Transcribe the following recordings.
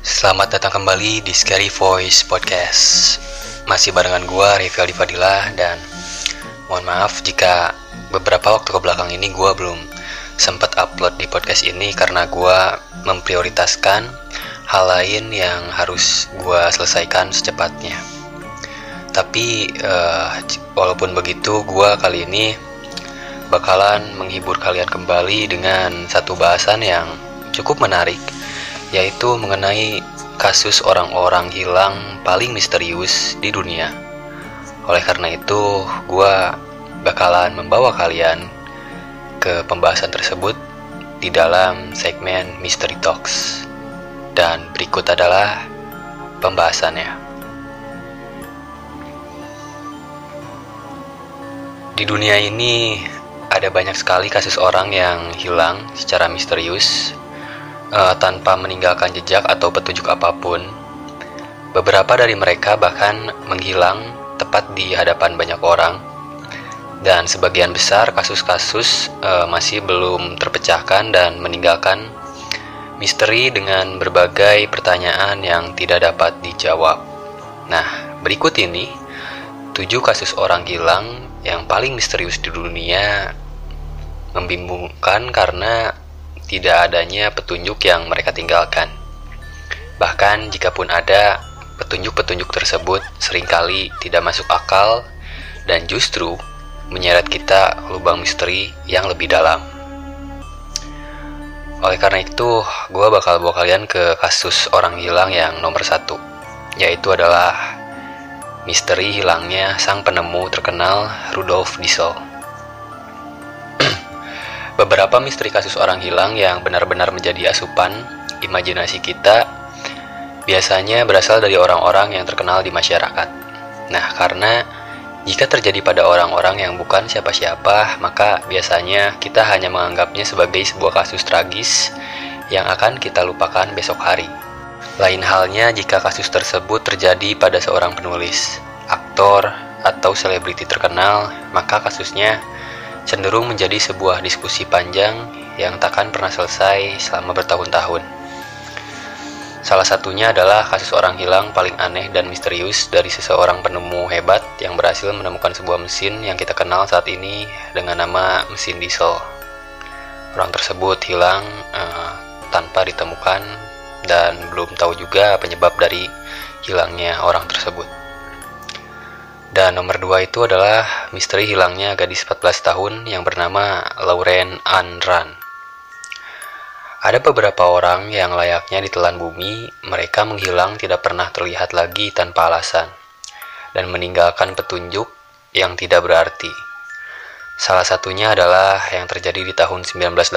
Selamat datang kembali di Scary Voice Podcast. Masih barengan gue, Rival di Fadila Dan mohon maaf jika beberapa waktu ke belakang ini gue belum sempat upload di podcast ini Karena gue memprioritaskan hal lain yang harus gue selesaikan secepatnya. Tapi uh, walaupun begitu gue kali ini bakalan menghibur kalian kembali dengan satu bahasan yang cukup menarik yaitu mengenai kasus orang-orang hilang paling misterius di dunia. Oleh karena itu, gue bakalan membawa kalian ke pembahasan tersebut di dalam segmen Mystery Talks. Dan berikut adalah pembahasannya. Di dunia ini ada banyak sekali kasus orang yang hilang secara misterius uh, tanpa meninggalkan jejak atau petunjuk apa pun. Beberapa dari mereka bahkan menghilang tepat di hadapan banyak orang, dan sebagian besar kasus-kasus uh, masih belum terpecahkan dan meninggalkan misteri dengan berbagai pertanyaan yang tidak dapat dijawab. Nah, berikut ini tujuh kasus orang hilang yang paling misterius di dunia membingungkan karena tidak adanya petunjuk yang mereka tinggalkan. Bahkan jikapun ada, petunjuk-petunjuk tersebut sering kali tidak masuk akal dan justru menyeret kita lubang misteri yang lebih dalam. Oleh karena itu, gue bakal bawa kalian ke kasus orang hilang yang nomor satu, yaitu adalah misteri hilangnya sang penemu terkenal Rudolf Diesel. Beberapa misteri kasus orang hilang yang benar-benar menjadi asupan imajinasi kita biasanya berasal dari orang-orang yang terkenal di masyarakat. Nah, karena jika terjadi pada orang-orang yang bukan siapa-siapa, maka biasanya kita hanya menganggapnya sebagai sebuah kasus tragis yang akan kita lupakan besok hari. Lain halnya jika kasus tersebut terjadi pada seorang penulis, aktor, atau selebriti terkenal, maka kasusnya cenderung menjadi sebuah diskusi panjang yang takkan pernah selesai selama bertahun-tahun. Salah satunya adalah kasus orang hilang paling aneh dan misterius dari seseorang penemu hebat yang berhasil menemukan sebuah mesin yang kita kenal saat ini dengan nama mesin diesel. Orang tersebut hilang uh, tanpa ditemukan dan belum tahu juga penyebab dari hilangnya orang tersebut. Dan nomor dua itu adalah misteri hilangnya gadis 14 tahun yang bernama Lauren Anran. Ada beberapa orang yang layaknya ditelan bumi, mereka menghilang tidak pernah terlihat lagi tanpa alasan, dan meninggalkan petunjuk yang tidak berarti. Salah satunya adalah yang terjadi di tahun 1980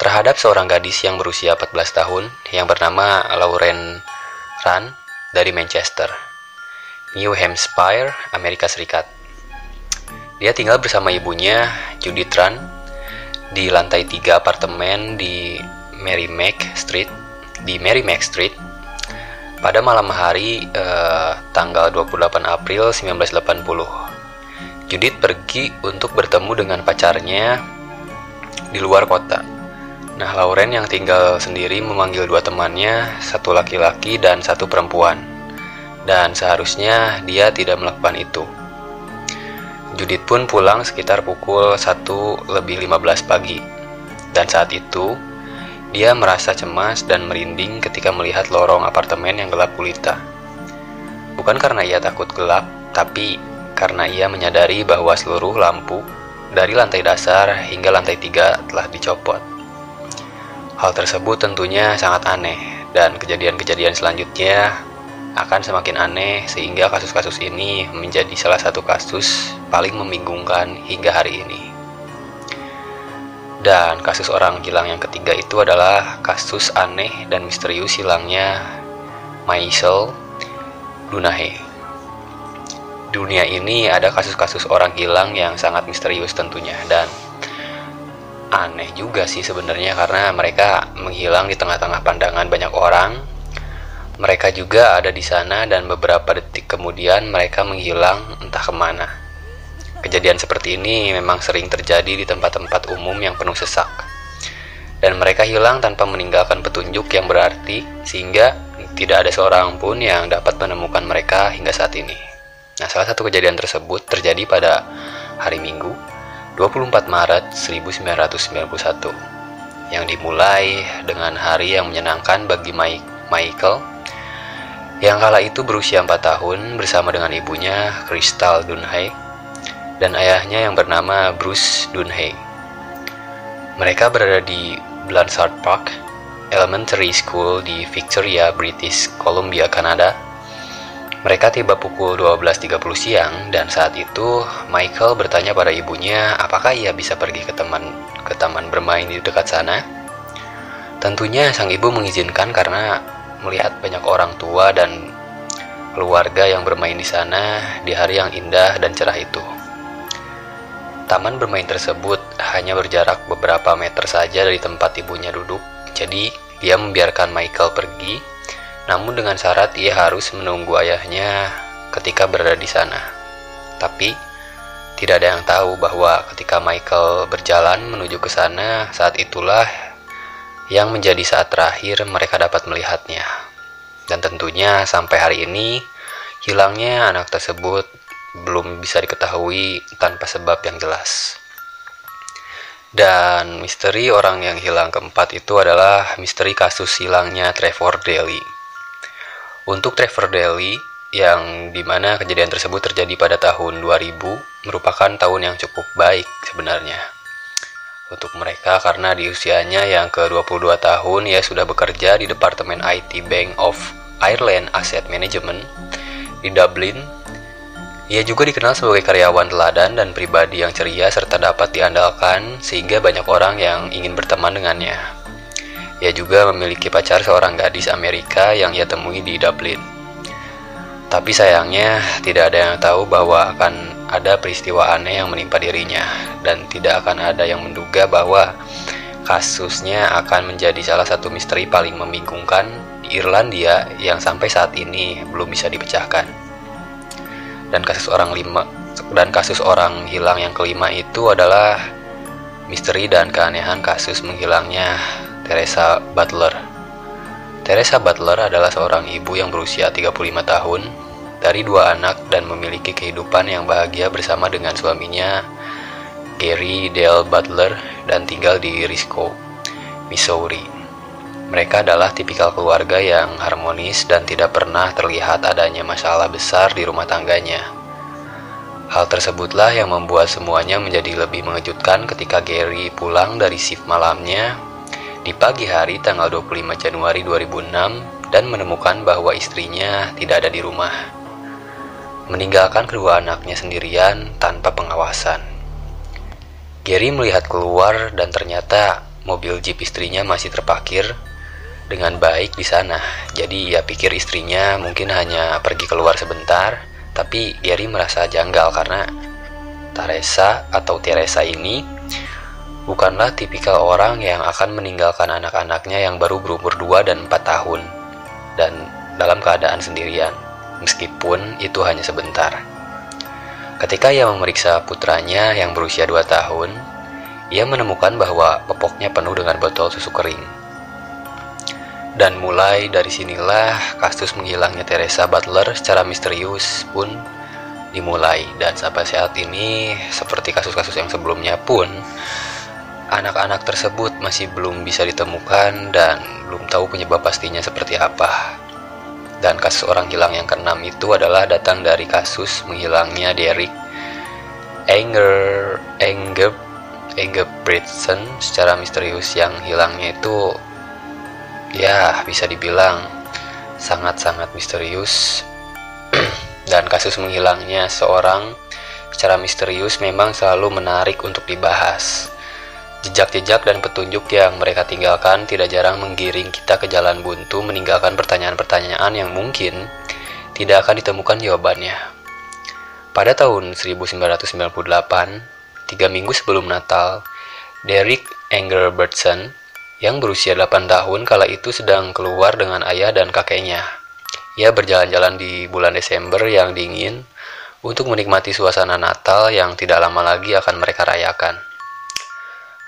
terhadap seorang gadis yang berusia 14 tahun yang bernama Lauren Ran dari Manchester. New Hampshire, Amerika Serikat. Dia tinggal bersama ibunya, Judith Run, di lantai 3 apartemen di Merrimack Street, di Merrimack Street, pada malam hari eh, tanggal 28 April 1980. Judith pergi untuk bertemu dengan pacarnya di luar kota. Nah, Lauren yang tinggal sendiri memanggil dua temannya, satu laki-laki dan satu perempuan dan seharusnya dia tidak melakukan itu. Judith pun pulang sekitar pukul 1 lebih 15 pagi. Dan saat itu, dia merasa cemas dan merinding ketika melihat lorong apartemen yang gelap gulita. Bukan karena ia takut gelap, tapi karena ia menyadari bahwa seluruh lampu dari lantai dasar hingga lantai tiga telah dicopot. Hal tersebut tentunya sangat aneh, dan kejadian-kejadian selanjutnya akan semakin aneh sehingga kasus-kasus ini menjadi salah satu kasus paling membingungkan hingga hari ini. Dan kasus orang hilang yang ketiga itu adalah kasus aneh dan misterius hilangnya Maisel Dunahe. Dunia ini ada kasus-kasus orang hilang yang sangat misterius tentunya dan aneh juga sih sebenarnya karena mereka menghilang di tengah-tengah pandangan banyak orang mereka juga ada di sana dan beberapa detik kemudian mereka menghilang entah ke mana. Kejadian seperti ini memang sering terjadi di tempat-tempat umum yang penuh sesak. dan mereka hilang tanpa meninggalkan petunjuk yang berarti sehingga tidak ada seorang pun yang dapat menemukan mereka hingga saat ini. Nah, salah satu kejadian tersebut terjadi pada hari Minggu, 24 Maret 1991, yang dimulai dengan hari yang menyenangkan bagi Michael, yang kala itu berusia 4 tahun bersama dengan ibunya, Crystal Dunhay, dan ayahnya yang bernama Bruce Dunhay. Mereka berada di Blanchard Park, Elementary School di Victoria, British Columbia, Kanada, mereka tiba pukul 12.30 siang dan saat itu Michael bertanya pada ibunya apakah ia bisa pergi ke teman ke taman bermain di dekat sana. Tentunya sang ibu mengizinkan karena melihat banyak orang tua dan keluarga yang bermain di sana di hari yang indah dan cerah itu. Taman bermain tersebut hanya berjarak beberapa meter saja dari tempat ibunya duduk, jadi dia membiarkan Michael pergi namun dengan syarat ia harus menunggu ayahnya ketika berada di sana. Tapi tidak ada yang tahu bahwa ketika Michael berjalan menuju ke sana, saat itulah yang menjadi saat terakhir mereka dapat melihatnya. Dan tentunya sampai hari ini hilangnya anak tersebut belum bisa diketahui tanpa sebab yang jelas. Dan misteri orang yang hilang keempat itu adalah misteri kasus hilangnya Trevor Daly. Untuk Trevor Daly, yang di mana kejadian tersebut terjadi pada tahun 2000, merupakan tahun yang cukup baik sebenarnya. Untuk mereka karena di usianya yang ke-22 tahun ia sudah bekerja di Departemen IT Bank of Ireland Asset Management di Dublin. Ia juga dikenal sebagai karyawan teladan dan pribadi yang ceria serta dapat diandalkan sehingga banyak orang yang ingin berteman dengannya. Ia juga memiliki pacar seorang gadis Amerika yang ia temui di Dublin. Tapi sayangnya tidak ada yang tahu bahwa akan ada peristiwa aneh yang menimpa dirinya dan tidak akan ada yang menduga bahwa kasusnya akan menjadi salah satu misteri paling membingungkan di Irlandia yang sampai saat ini belum bisa dipecahkan. Dan kasus orang lima dan kasus orang hilang yang kelima itu adalah misteri dan keanehan kasus menghilangnya Teresa Butler. Teresa Butler adalah seorang ibu yang berusia 35 tahun, dari dua anak dan memiliki kehidupan yang bahagia bersama dengan suaminya, Gary Dale Butler, dan tinggal di Risco, Missouri. Mereka adalah tipikal keluarga yang harmonis dan tidak pernah terlihat adanya masalah besar di rumah tangganya. Hal tersebutlah yang membuat semuanya menjadi lebih mengejutkan ketika Gary pulang dari shift malamnya di pagi hari tanggal 25 Januari 2006 dan menemukan bahwa istrinya tidak ada di rumah. Meninggalkan kedua anaknya sendirian tanpa pengawasan. Gary melihat keluar dan ternyata mobil jeep istrinya masih terparkir dengan baik di sana. Jadi ia pikir istrinya mungkin hanya pergi keluar sebentar, tapi Gary merasa janggal karena Teresa atau Teresa ini bukanlah tipikal orang yang akan meninggalkan anak-anaknya yang baru berumur 2 dan 4 tahun dan dalam keadaan sendirian, meskipun itu hanya sebentar. Ketika ia memeriksa putranya yang berusia 2 tahun, ia menemukan bahwa popoknya penuh dengan botol susu kering. Dan mulai dari sinilah kasus menghilangnya Teresa Butler secara misterius pun dimulai dan sampai saat ini seperti kasus-kasus yang sebelumnya pun Anak-anak tersebut masih belum bisa ditemukan dan belum tahu penyebab pastinya seperti apa. Dan kasus orang hilang yang keenam itu adalah datang dari kasus menghilangnya Derek Anger Anger Anger Britson secara misterius yang hilangnya itu ya bisa dibilang sangat-sangat misterius. Dan kasus menghilangnya seorang secara misterius memang selalu menarik untuk dibahas Jejak-jejak dan petunjuk yang mereka tinggalkan tidak jarang menggiring kita ke jalan buntu meninggalkan pertanyaan-pertanyaan yang mungkin tidak akan ditemukan jawabannya. Pada tahun 1998, tiga minggu sebelum Natal, Derek Engelbertson yang berusia 8 tahun kala itu sedang keluar dengan ayah dan kakeknya. Ia berjalan-jalan di bulan Desember yang dingin untuk menikmati suasana Natal yang tidak lama lagi akan mereka rayakan.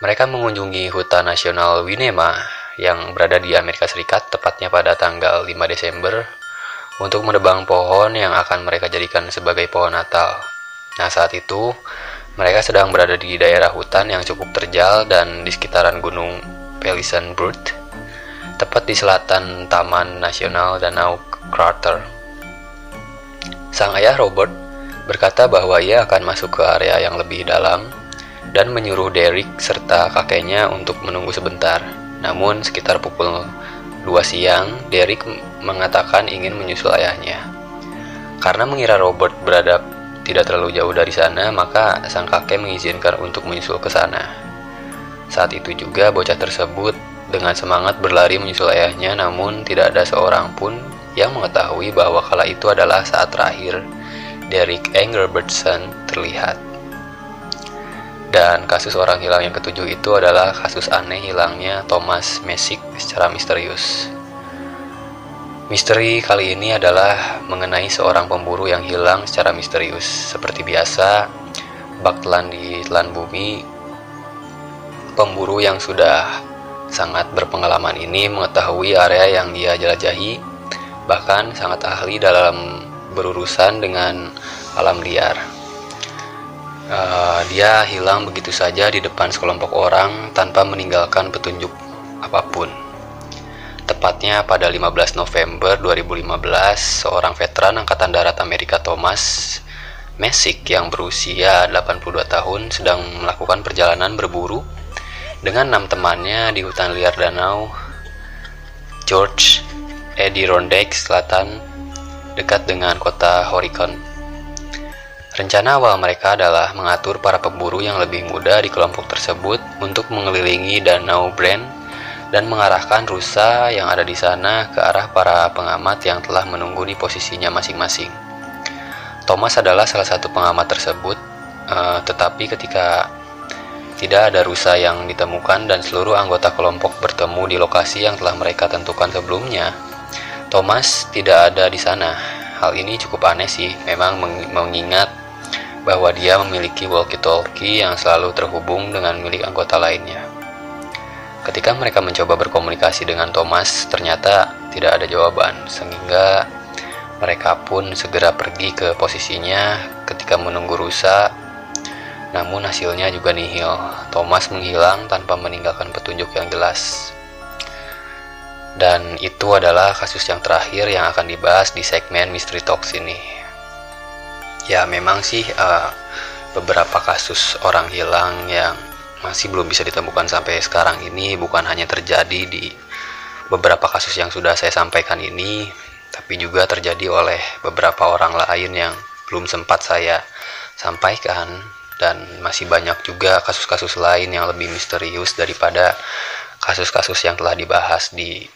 Mereka mengunjungi hutan nasional Winema yang berada di Amerika Serikat tepatnya pada tanggal 5 Desember untuk menebang pohon yang akan mereka jadikan sebagai pohon Natal. Nah, saat itu mereka sedang berada di daerah hutan yang cukup terjal dan di sekitaran gunung Pelisanbrut, tepat di selatan Taman Nasional Danau Crater. Sang ayah Robert berkata bahwa ia akan masuk ke area yang lebih dalam dan menyuruh Derek serta kakeknya untuk menunggu sebentar. Namun sekitar pukul 2 siang, Derek mengatakan ingin menyusul ayahnya. Karena mengira Robert berada tidak terlalu jauh dari sana, maka sang kakek mengizinkan untuk menyusul ke sana. Saat itu juga bocah tersebut dengan semangat berlari menyusul ayahnya, namun tidak ada seorang pun yang mengetahui bahwa kala itu adalah saat terakhir Derek Engelbertson terlihat. Dan kasus orang hilang yang ketujuh itu adalah kasus aneh hilangnya Thomas Messick secara misterius. Misteri kali ini adalah mengenai seorang pemburu yang hilang secara misterius. Seperti biasa, bak telan di telan bumi, pemburu yang sudah sangat berpengalaman ini mengetahui area yang dia jelajahi, bahkan sangat ahli dalam berurusan dengan alam liar. Uh, dia hilang begitu saja di depan sekelompok orang tanpa meninggalkan petunjuk apa pun. Tepatnya pada 15 November 2015, seorang veteran Angkatan Darat Amerika Thomas Messick yang berusia 82 tahun sedang melakukan perjalanan berburu dengan enam temannya di hutan liar danau George Adirondack Selatan dekat dengan kota Horicon. Rencana awal mereka adalah mengatur para pemburu yang lebih muda di kelompok tersebut untuk mengelilingi Danau Brand dan mengarahkan rusa yang ada di sana ke arah para pengamat yang telah menunggu di posisinya masing-masing. Thomas adalah salah satu pengamat tersebut, uh, tetapi ketika tidak ada rusa yang ditemukan dan seluruh anggota kelompok bertemu di lokasi yang telah mereka tentukan sebelumnya, Thomas tidak ada di sana. Hal ini cukup aneh sih, memang mengingat bahwa dia memiliki walkie-talkie yang selalu terhubung dengan milik anggota lainnya. Ketika mereka mencoba berkomunikasi dengan Thomas, ternyata tidak ada jawaban, sehingga mereka pun segera pergi ke posisinya ketika menunggu rusa. Namun hasilnya juga nihil. Thomas menghilang tanpa meninggalkan petunjuk yang jelas. Dan itu adalah kasus yang terakhir yang akan dibahas di segmen Mystery Talks ini. Ya memang sih uh, beberapa kasus orang hilang yang masih belum bisa ditemukan sampai sekarang ini bukan hanya terjadi di beberapa kasus yang sudah saya sampaikan ini, tapi juga terjadi oleh beberapa orang lain yang belum sempat saya sampaikan dan masih banyak juga kasus-kasus lain yang lebih misterius daripada kasus-kasus yang telah dibahas di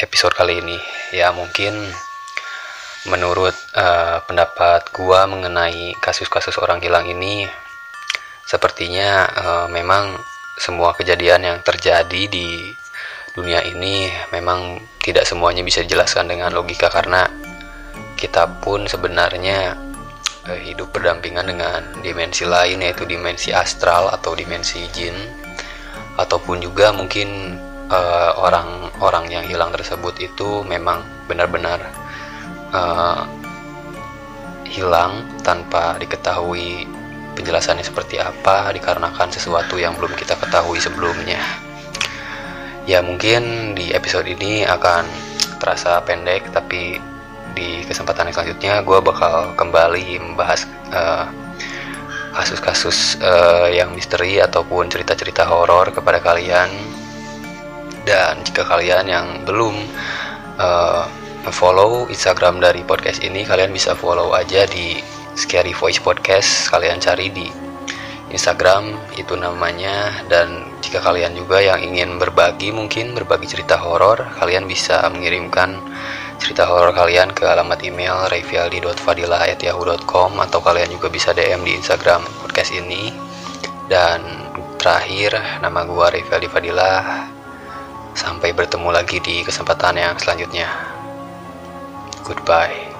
episode kali ini. Ya mungkin menurut uh, pendapat gua mengenai kasus-kasus orang hilang ini Sepertinya uh, memang semua kejadian yang terjadi di dunia ini memang tidak semuanya bisa dijelaskan dengan logika karena kita pun sebenarnya uh, hidup berdampingan dengan dimensi lain yaitu dimensi astral atau dimensi jin. Ataupun juga mungkin eh, orang-orang uh, yang hilang tersebut itu memang benar-benar uh, hilang tanpa diketahui penjelasannya seperti apa dikarenakan sesuatu yang belum kita ketahui sebelumnya. Ya mungkin di episode ini akan terasa pendek tapi di kesempatan yang selanjutnya gue bakal kembali membahas eh, kasus-kasus uh, yang misteri ataupun cerita-cerita horor kepada kalian dan jika kalian yang belum uh, follow Instagram dari podcast ini. Kalian bisa follow aja di Scary Voice Podcast. Kalian cari di Instagram itu namanya. Dan jika kalian juga yang ingin berbagi mungkin berbagi cerita horor kalian bisa mengirimkan cerita horor kalian ke alamat email revialdi.fadila@yahoo.com atau kalian juga bisa DM di Instagram podcast ini. Dan terakhir nama gua Revialdi Fadila. Sampai bertemu lagi di kesempatan yang selanjutnya goodbye